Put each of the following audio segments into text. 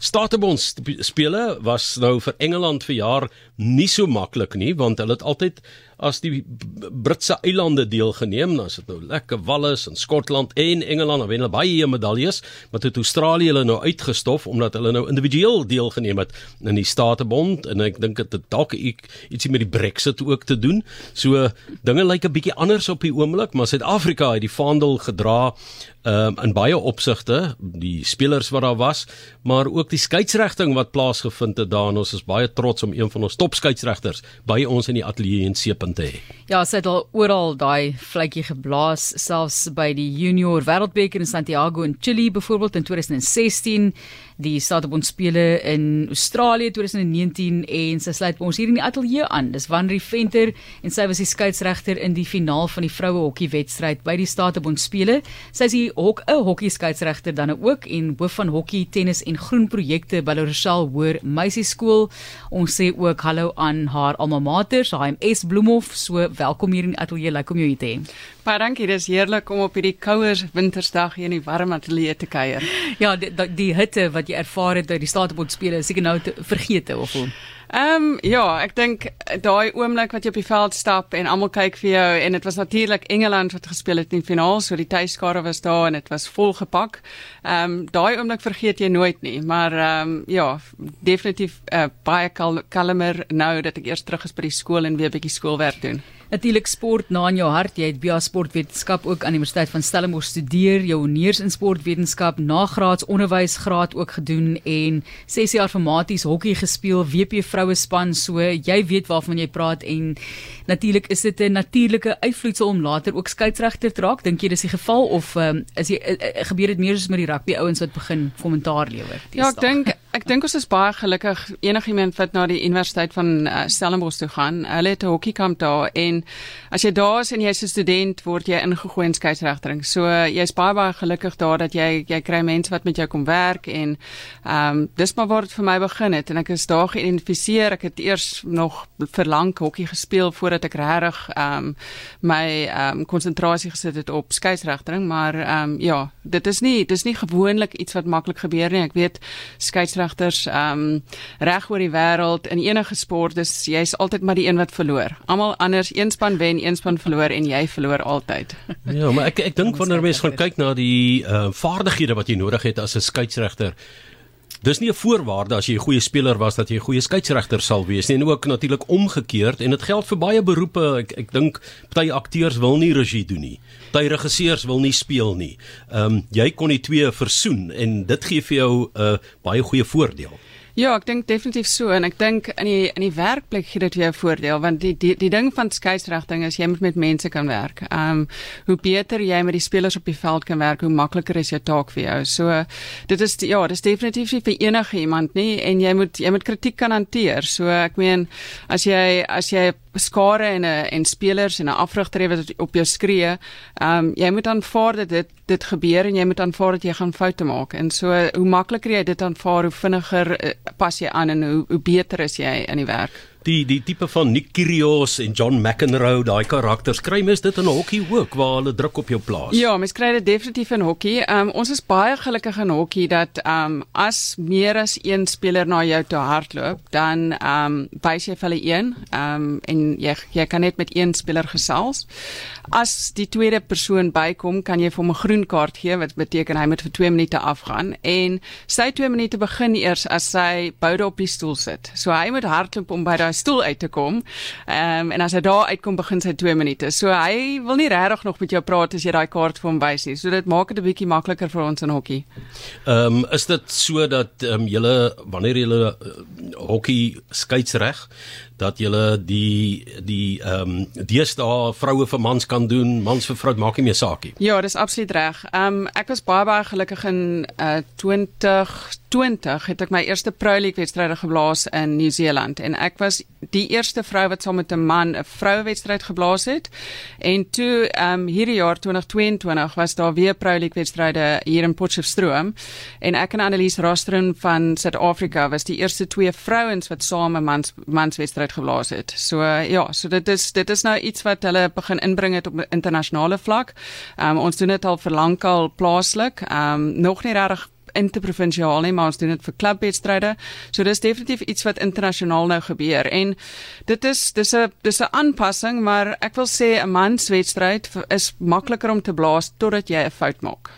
Statebond spele was nou vir Engeland vir jaar nie so maklik nie want hulle het altyd as die Britse eilande deelgeneem, dan is dit nou lekker Wallis en Skotland en Engeland, dan wen hulle baie medaljes, maar toe Australië hulle nou uitgestof omdat hulle nou individueel deelgeneem het in die Statebond en ek dink dit het dalk ietsie met die Brexit ook te doen. So dinge lyk 'n bietjie anders op die oomblik, maar Suid-Afrika het die vaandel gedra um, in baie opsigte, die spelers wat daar was, maar ook die skeieregting wat plaasgevind het daar en ons is baie trots om een van ons top skeieregters by ons in die ateljee in Seepunt te hê. Ja, sy het al oral daai vletjie geblaas, selfs by die Junior Wêreldbeker in Santiago in Chili byvoorbeeld in 2016 die Statebond spele in Australië 2019 en sy sluit by ons hier in die ateljee aan. Dis Wanri Venter en sy was die skeieregter in die finaal van die vroue hokkie wedstryd by die Statebond spele. Sy is ook 'n hokkie skeieregter dan ook en hoof van hokkie, tennis en groen projekte by Rochelle Hoër Meisieskool. Ons sê ook hallo aan haar alma mater, HMS Bloemhof. So welkom hier in die ateljee. Lekker om jou hier te hê. Baie dankie. Dis heerlik om op hierdie kouer wintersdag hier in die warm ateljee te kuier. Ja, die, die hitte wat jy ervaar het uit die Statebond spele, seker nou te vergeet of hoe. Ehm um, ja, ek dink daai oomblik wat jy op die veld stap en almal kyk vir jou en dit was natuurlik Engeland wat gespeel het in die finaal, so die tuiskare was daar en dit was vol gepak. Ehm um, daai oomblik vergeet jy nooit nie, maar ehm um, ja, definitief uh, baie kal kalmer nou dat ek eers terug is by die skool en weer 'n bietjie skoolwerk doen. Natuurlik sport na in jou hart. Jy het BA Sportwetenskap ook aan die Universiteit van Stellenbosch studeer, jou honeurs in sportwetenskap, nagraads onderwysgraad ook gedoen en 6 jaar formaties hokkie gespeel, WP vroue span, so jy weet waarvan jy praat en natuurlik is dit 'n natuurlike uitvloedsel om later ook skeieregter te raak. Dink jy dis die geval of um, is jy uh, gebeur dit meer soos met die rugby ouens wat begin kommentaar lewer? Ja, ek dink ek dink ons is baie gelukkig enigiemand wat na die Universiteit van uh, Stellenbosch toe gaan. Hulle het 'n hokkiekamp daar en as jy daar is en jy's 'n student, word jy ingegooi in skeieregtering. So jy's baie baie gelukkig daar dat jy jy kry mense wat met jou kom werk en ehm um, dis maar waar dit vir my begin het en ek is daar geïdentifiseer. Ek het eers nog vir lank hokkie gespeel voordat ek regtig ehm um, my ehm um, konsentrasie gesit het op skeieregting, maar ehm um, ja, dit is nie dis nie gewoonlik iets wat maklik gebeur nie. Ek weet skeieregters ehm um, reg oor die wêreld in enige sport, dis jy's altyd maar die een wat verloor. Almal anders een span wen, een span verloor en jy verloor altyd. Ja, maar ek ek dink wanneer mense gaan kyk na die uh, vaardighede wat jy nodig het as 'n skeieregter Dis nie 'n voorwaarde as jy 'n goeie speler was dat jy 'n goeie skeieregter sal wees nie en ook natuurlik omgekeerd en dit geld vir baie beroepe ek ek dink party akteurs wil nie regie doen nie party regisseurs wil nie speel nie. Ehm um, jy kon die twee versoen en dit gee vir jou 'n uh, baie goeie voordeel. Ja, ek dink definitief so en ek dink in die in die werkplek gee dit jou voordeel want die die die ding van skeieregting is jy moet met mense kan werk. Ehm um, hoe beter jy met die spelers op die veld kan werk, hoe makliker is jou taak vir jou. So dit is ja, dit is definitief nie vir enige iemand nie en jy moet jy moet kritiek kan hanteer. So ek meen as jy as jy skare en 'n en spelers en 'n afrigter wat op jou skree, ehm um, jy moet aanvaar dat dit dit gebeur en jy moet aanvaar dat jy gaan foute maak. En so hoe makliker jy dit aanvaar, hoe vinniger uh, pas jy aan en hoe hoe beter is jy in die werk die die tipe van Nick Kyrgios en John McEnroe, daai karakters, kry mens dit in hokkie ook waar hulle druk op jou plaas. Ja, mens kry dit definitief in hokkie. Um, ons is baie gelukkig in hokkie dat um, as meer as een speler na jou toe hardloop, dan um, wys jy vir hulle een um, en jy jy kan net met een speler gesels. As die tweede persoon bykom, kan jy vir hom 'n groen kaart gee wat beteken hy moet vir 2 minute afgaan en sy 2 minute begin eers as sy boude op die stoel sit. So hy moet hardloop om by daai stoel uit te kom. Ehm um, en as hy daar uitkom begin sy 2 minute. So hy wil nie regtig nog met jou praat as jy daai kaart vir hom wys nie. So dit maak dit 'n bietjie makliker vir ons in hokkie. Ehm um, is dit so dat ehm um, julle wanneer julle uh, hokkie skeiedsreg dat julle die die ehm um, deesdae vroue vir mans kan doen, mans vir vrou maak nie meer saak nie. Ja, dis absoluut reg. Ehm um, ek was baie baie gelukkig in uh, 2020 het ek my eerste Pro League wedstryd geblaas in Nieu-Seeland en ek was die eerste vrou wat saam met 'n man 'n vroue wedstryd geblaas het. En toe ehm um, hierdie jaar 2022 was daar weer Pro League wedstryde hier in Potchefstroom en ek en Annelies Rostron van Suid-Afrika was die eerste twee vrouens wat saam 'n mans mans wedstryd geblaas het. So ja, so dit is dit is nou iets wat hulle begin inbring het op internasionale vlak. Ehm um, ons doen dit al vir lankal plaaslik. Ehm um, nog nie regtig interprovinsiaal nie, maar ons doen dit vir klubwedstryde. So dis definitief iets wat internasionaal nou gebeur en dit is dis 'n dis 'n aanpassing, maar ek wil sê 'n manswedstryd is makliker om te blaas totdat jy 'n fout maak.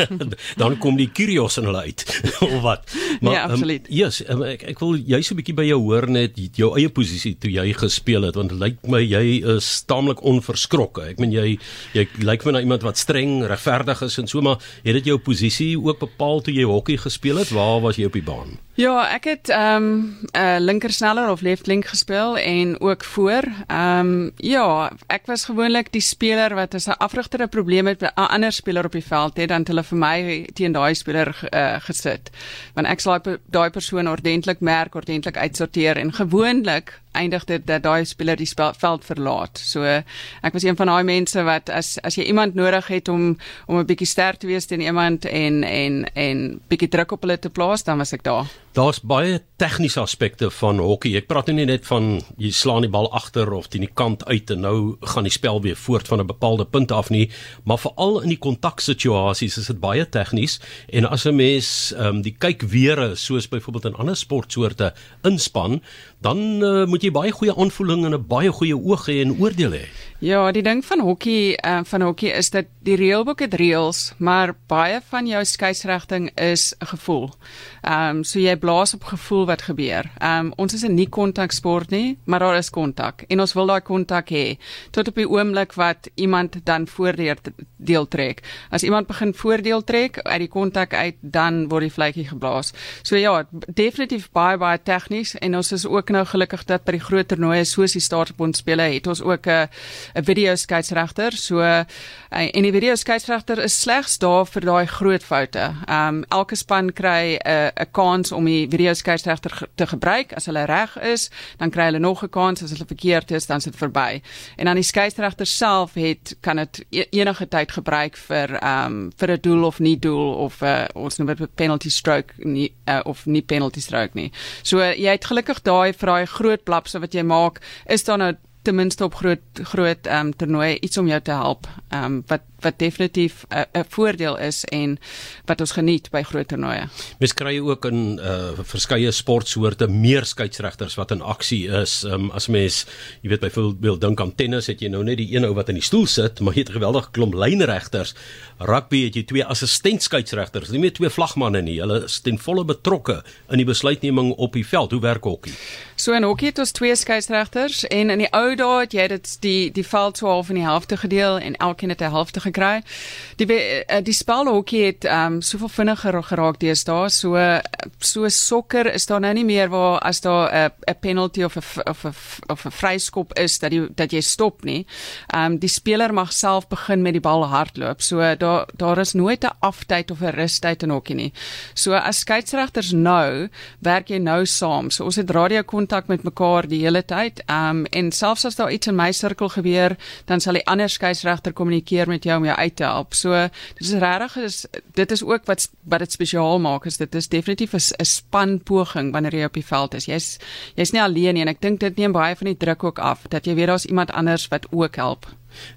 dan kom die curios in hulle uit of wat. Maar ja, absoluut. Um, yes, um, ek ek wil jy so 'n bietjie by jou hoor net jou eie posisie toe jy gespeel het want lyk my jy is taamlik onverskrokke. Ek meen jy jy lyk my na iemand wat streng, regverdig is en so maar het dit jou posisie ook bepaal toe jy hokkie gespeel het? Waar was jy op die baan? Ja, ek het ehm um, 'n uh, linker sneller of left link gespeel en ook voor. Ehm um, ja, ek was gewoonlik die speler wat as 'n afrigter 'n probleem het met 'n ander speler op die veld het, dan hulle vir my teen daai speler uh, gesit. Want ek sal daai persoon ordentlik merk, ordentlik uitsorteer en gewoonlik eindig dit dat daai speler die spel, veld verlaat. So ek was een van daai mense wat as as jy iemand nodig het om om 'n bietjie sterk te wees teen iemand en en en bietjie druk op hulle te plaas, dan was ek daar. Daar's baie tegniese aspekte van hokkie. Ek praat nie net van jy slaan die bal agter of teen die kant uit en nou gaan die spel weer voort van 'n bepaalde punt af nie, maar veral in die kontaksituasies is dit baie tegnies en as 'n mens ehm um, die kyk weer soos byvoorbeeld in ander sportsoorte inspan, dan uh, moet jy baie goeie aanvoeling en 'n baie goeie oog hê en oordeel hê. Ja, die ding van hokkie uh, van hokkie is dat die reëlboek het reëls, maar baie van jou skeieregting is 'n gevoel. Ehm um, so jy blaas op gevoel wat gebeur. Ehm um, ons is 'n nie kontak sport nie, maar daar is kontak en ons wil daai kontak hê tot op die oomblik wat iemand dan voordeur deel trek. As iemand begin voordeel trek uit die kontak uit, dan word die vletjie geblaas. So ja, definitief baie baie tegnies en ons is ook nou gelukkig dat by die groot toernooie soos die Staatsbond spele het ons ook 'n 'n video skeieregter. So uh, en die video skeieregter is slegs daar vir daai groot foute. Ehm um, elke span kry 'n uh, 'n kans om die video skeieregter te gebruik. As hulle reg is, dan kry hulle nog 'n kans. As hulle verkeerd is, dan is dit verby. En dan die skeieregter self het kan dit e-, enige tyd gebruik vir ehm um, vir 'n doel of nie doel of uh, ons noem dit 'n penalty stroke nie uh, of nie penalty stroke nie. So uh, jy het gelukkig daai daai groot blapse wat jy maak, is daar nou ten minste op groot groot ehm um, toernooie iets om jou te help. Ehm um, wat wat definitief 'n uh, voordeel is en wat ons geniet by groot toernooie. Mens kry ook in uh verskeie sportsoorte meer skeieregters wat in aksie is. Um, as mens, jy weet byvoorbeeld dink aan tennis, het jy nou net die een ou wat in die stoel sit, maar jy het 'n geweldige klomp lynregters. Rugby het jy twee assistent skeieregters, nie meer twee vlagmanne nie. Hulle is ten volle betrokke in die besluitneming op die veld. Hoe werk hokkie? So in hokkie het ons twee skeieregters en in die ou dae het jy dit die die veld so half in die helfte gedeel en elkeen het 'n helfte gekry. Die eh, die spelhokkie het ehm um, soveel vinniger geraak deesdae. So so sokker is daar nou nie meer waar as daar 'n 'n penalty of 'n of 'n of 'n vryskop is dat jy dat jy stop nie. Ehm um, die speler mag self begin met die bal hardloop. So daar daar is nooit 'n aftyd of 'n rustyd in hokkie nie. So as skeieregters nou werk jy nou saam. So ons het radio kontak met mekaar die hele tyd. Ehm um, en selfs as daar iets in my sirkel gebeur, dan sal die ander skeieregter kommunikeer met jou om jou uit te help. So dit is regtig is dit is ook wat wat dit spesiaal maak is dit is definitief 'n span poging wanneer jy op die veld is. Jy's jy's nie alleen nie en ek dink dit neem baie van die druk ook af dat jy weet daar's iemand anders wat ook help.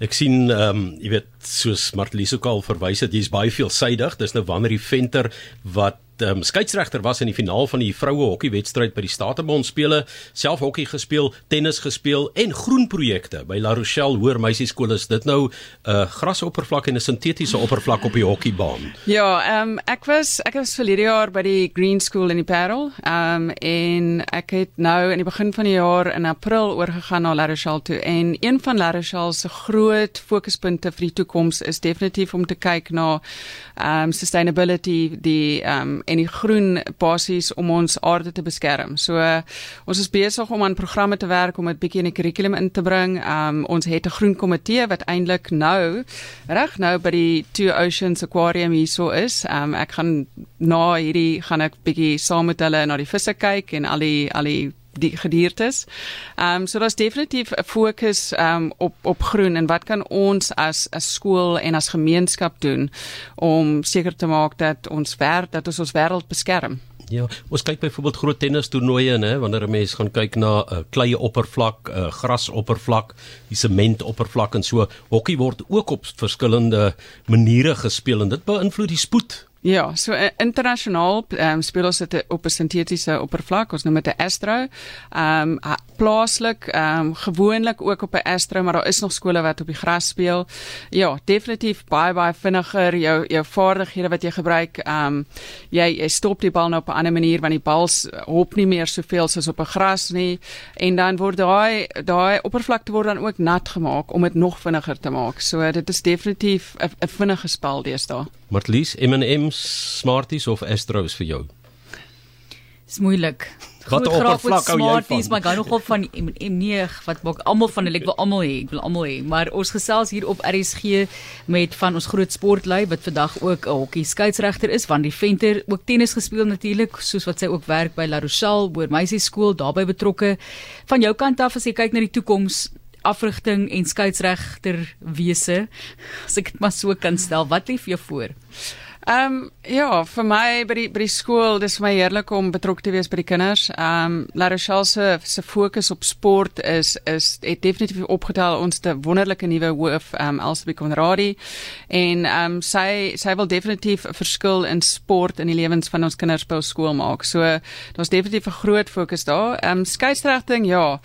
Ek sien ehm um, jy weet soos Martlies ook al verwys het jy's baie veelsidig. Dis nou wanneer die venter wat um, skeieregter was in die finaal van die vroue hokkiewedstryd by die Statebond spele, self hokkie gespeel, tennis gespeel en groenprojekte by La Rochelle Hoër Meisieskool is dit nou 'n uh, grasoppervlak en 'n sintetiese oppervlak op die hokkiebaan. Ja, ehm um, ek was ek was verlede jaar by die Green School in die Parel, ehm um, en ek het nou in die begin van die jaar in April oorgegaan na La Rochelle toe en een van La Rochelle se groot fokuspunte vir die toekoms is definitief om te kyk na ehm um, sustainability, die ehm um, en die groen basies om ons aarde te beskerm. So uh, ons is besig om aan programme te werk om dit bietjie in die kurrikulum in te bring. Um ons het 'n groen komitee wat eintlik nou reg nou by die Two Oceans Aquarium hierso is. Um ek gaan na hierdie gaan ek bietjie saam met hulle na die visse kyk en al die al die die gediertes. Ehm um, so daar's definitief 'n fokus ehm um, op op groen en wat kan ons as as skool en as gemeenskap doen om seker te maak dat ons werk dat ons ons wêreld beskerm. Ja, ons kyk byvoorbeeld groot tennis toernooie nê, wanneer 'n mens gaan kyk na 'n uh, kleie oppervlak, 'n uh, grasoppervlak, die sementoppervlak en so, hokkie word ook op verskillende maniere gespeel en dit beïnvloed die spoed Ja, so uh, internasionaal um, speel ons dit op 'n sintetiese oppervlak, ons noem dit 'n Astro. Ehm um, plaaslik, ehm um, gewoonlik ook op 'n Astro, maar daar is nog skole wat op die gras speel. Ja, definitief baie baie vinniger jou jou vaardighede wat jy gebruik. Ehm um, jy, jy stop die bal nou op 'n ander manier want die bal hop nie meer soveel soos op 'n gras nie en dan word daai daai oppervlakte word dan ook nat gemaak om dit nog vinniger te maak. So dit is definitief 'n vinnige spel deesdae. Martlies, M&M's, Smarties of Astros vir jou? Dis moeilik. Wat oppervlak hou jy van? Maar gaan nog op van M9 wat maak almal van hulle ek wil almal hê, ek wil almal hê. Maar ons gesels hier op RSG met van ons groot sportlei wat vandag ook 'n hokkie skeieregter is, want die venter ook tennis gespeel natuurlik, soos wat sy ook werk by La Rochelle, hoër meisie skool daarbey betrokke. Van jou kant af as jy kyk na die toekoms, afrigting en skeieregter wese as ek dit maar so kan stel. Wat lê vir jou voor Ehm um, ja, vir my by die by die skool, dis vir my heerlik om betrokke te wees by die kinders. Ehm um, La Rochelle se se fokus op sport is is het definitief opgetel ons te wonderlike nuwe hoof ehm um, Elsabie Conradi en ehm um, sy sy wil definitief 'n verskil in sport in die lewens van ons kinders by skool maak. So daar's definitief 'n groot fokus daar. Ehm um, skeieregting, ja.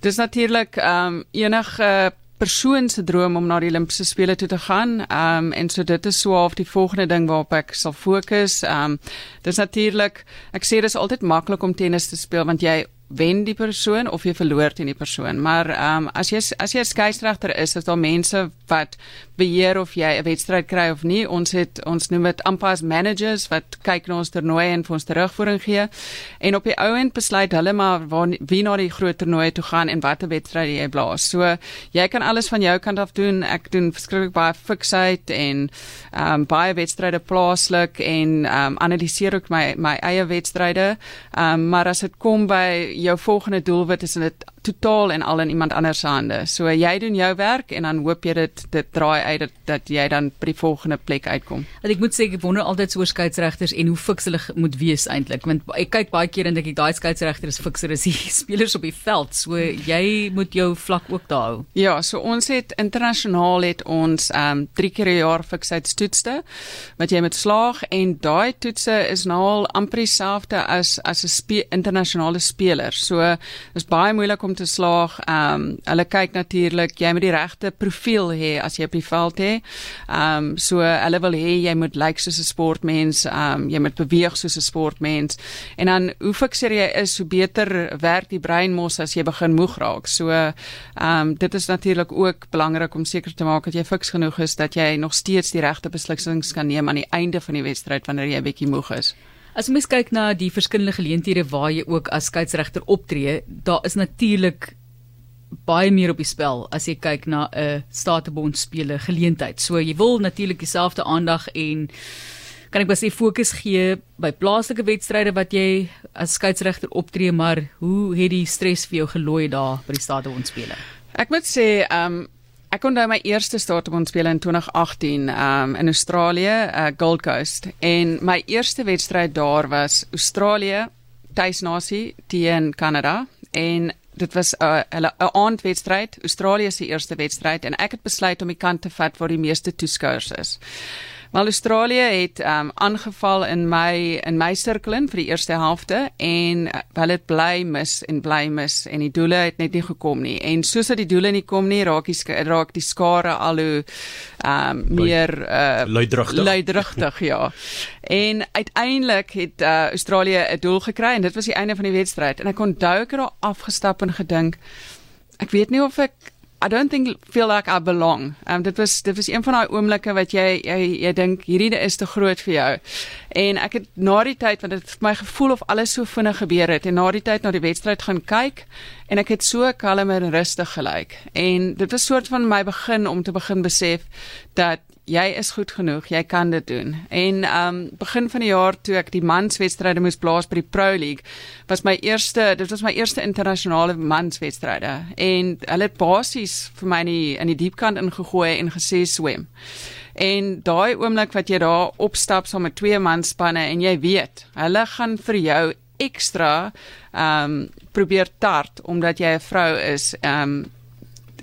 Dis natuurlik ehm um, enige persoon se droom om na die Olimpiese spele toe te gaan. Ehm um, en so dit is so half die volgende ding waarop ek sal fokus. Ehm um, dis natuurlik ek sê dis altyd maklik om tennis te speel want jy wen die persoon of jy verloor teen die persoon. Maar ehm um, as jy as jy 'n skeieregter is, is daar mense wat beheer of jy 'n wedstryd kry of nie. Ons het ons noem dit umpires managers wat kyk na ons toernooi en vir ons terugvoering gee. En op die ou end besluit hulle maar waar wie na die groot toernooi toe gaan en watter wedstryd jy blaas. So jy kan alles van jou kant af doen. Ek doen verskriklik baie fiksheid en ehm um, baie wedstryde plaaslik en ehm um, analiseer ook my my eie wedstryde. Ehm um, maar as dit kom by jou volgende doelwit is dit totaal en al in iemand anders se hande. So jy doen jou werk en dan hoop jy dit dit draai uit dat dat jy dan by die volgende plek uitkom. Want ek moet sê ek wonder altyd oor skeieregters en hoe fiks hulle moet wees eintlik want ek kyk baie keer en dink ek daai skeieregter is fikser as die spelers op die veld. So jy moet jou vlak ook daar hou. Ja, so ons het internasionaal het ons ehm um, 3 keer 'n jaar fiksheidstoetste wat jy met slaag en daai toetse is nou al amper dieselfde as as 'n spe internasionale speler. So is baie moeilik om te slaag. Ehm um, hulle kyk natuurlik jy moet die regte profiel hê as jy op die veld hê. Ehm um, so hulle wil hê jy moet lyk like soos 'n sportmens, ehm um, jy moet beweeg soos 'n sportmens. En dan hoe fikser jy is, hoe beter werk die brein mos as jy begin moeg raak. So ehm um, dit is natuurlik ook belangrik om seker te maak dat jy fiks genoeg is dat jy nog steeds die regte beslissings kan neem aan die einde van die wedstryd wanneer jy 'n bietjie moeg is. As mens kyk na die verskillende geleenthede waar jy ook as skeieregter optree, daar is natuurlik baie meer op die spel as jy kyk na 'n statebond spele geleentheid. So jy wil natuurlik dieselfde aandag en kan ek besig fokus gee by plaaslike wedstryde wat jy as skeieregter optree, maar hoe het die stres vir jou gelooi daar by die statebond spele? Ek moet sê, ehm um, Ek onthou my eerste staatsbond speel in 2018 um in Australië, uh, Gold Coast. En my eerste wedstryd daar was Australië tuisnasie teen Kanada. En dit was 'n uh, 'n aandwedstryd, Australië se eerste wedstryd. En ek het besluit om die kant te vat waar die meeste toeskouers is. Maar Australië het um aangeval in my in my sirkel in vir die eerste helfte en uh, hulle het bly mis en bly mis en die doele het net nie gekom nie. En soos dat die doele nie kom nie, raak die raak die skare al hoe um meer uh luidrugtig. Luidrugtig, ja. En uiteindelik het uh, Australië 'n doel gekry en dit was die einde van die wedstryd en ek onthou ek het daar afgestap en gedink ek weet nie of ek I don't think feel like I belong. Um dit was dit was een van daai oomblikke wat jy jy jy dink hierdie is te groot vir jou. En ek het na die tyd want dit het my gevoel of alles so vinnig gebeur het en na die tyd na die wedstryd gaan kyk en ek het so kalm en rustig gelyk. En dit was soort van my begin om te begin besef dat jy is goed genoeg, jy kan dit doen. En um begin van die jaar toe ek die manswedstryde moes blaas by die Pro League, was my eerste, dit was my eerste internasionale manswedstryde en hulle het basies vir my in die, in die diepkant ingegooi en gesê swem. En daai oomblik wat jy daar opstap saam met twee manspanne en jy weet, hulle gaan vir jou ekstra um probeer tart omdat jy 'n vrou is. Um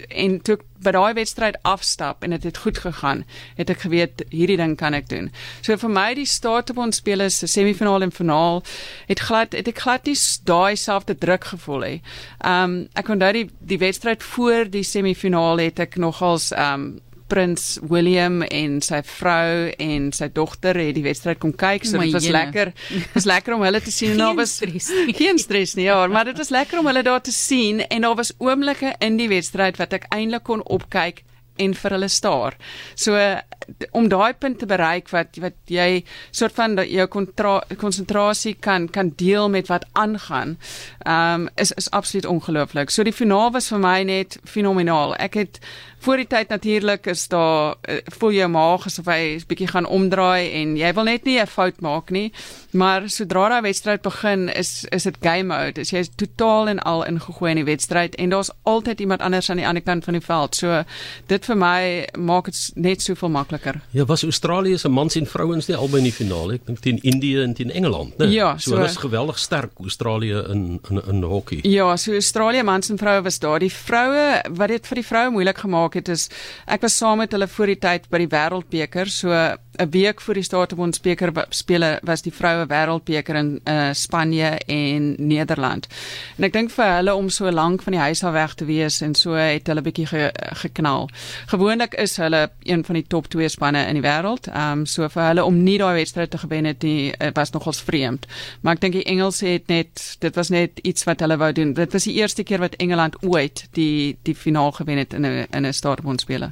en toe by daai wedstryd afstap en dit het, het goed gegaan, het ek geweet hierdie ding kan ek doen. So vir my die Statebond spelers se semifinaal en finaal het glad het ek glad nie daai selfde druk gevoel hê. Ehm um, ek onthou die die wedstryd voor die semifinaal het ek nogals ehm um, prins William en sy vrou en sy dogter het die wedstryd kom kyk so dit was jene. lekker was lekker om hulle te sien en daar was stres geen stres nie ja maar dit was lekker om hulle daar te sien en daar was oomblikke in die wedstryd wat ek eintlik kon opkyk en vir hulle staar. So om daai punt te bereik wat wat jy soort van jou konsentrasie kan kan deel met wat aangaan, ehm um, is is absoluut ongelooflik. So die finaal was vir my net fenomenaal. Ek het voor die tyd natuurlik is daar uh, voel jou maag asof hy 'n bietjie gaan omdraai en jy wil net nie 'n fout maak nie. Maar sodra daai wedstryd begin, is is dit game mode. Is jy is totaal en al ingegooi in die wedstryd en daar's altyd iemand anders aan die ander kant van die veld. So dit vir my maak dit net soveel makliker. Ja, was Australië se mans en vrouens nie albei in die finale? Ek dink teen Indië en teen Engeland, né? Ja, so, so hulle is geweldig sterk Australië in in in hokkie. Ja, so Australië mans en vroue was daar. Die vroue wat dit vir die vroue moeilik gemaak het is ek was saam met hulle voor die tyd by die Wêreldbeker, so 'n week voor die Statebond beker spele was die vroue wêreldbeker in uh, Spanje en Nederland. En ek dink vir hulle om so lank van die huis af weg te wees en so het hulle bietjie ge, geknal. Gewoonlik is hulle een van die top 2 spanne in die wêreld. Ehm um, so vir hulle om nie daai wedstryd te gewen het nie uh, was nogals vreemd. Maar ek dink die Engelse het net dit was net iets wat hulle wou doen. Dit was die eerste keer wat Engeland ooit die die finaal gewen het in 'n in 'n Statebond spele.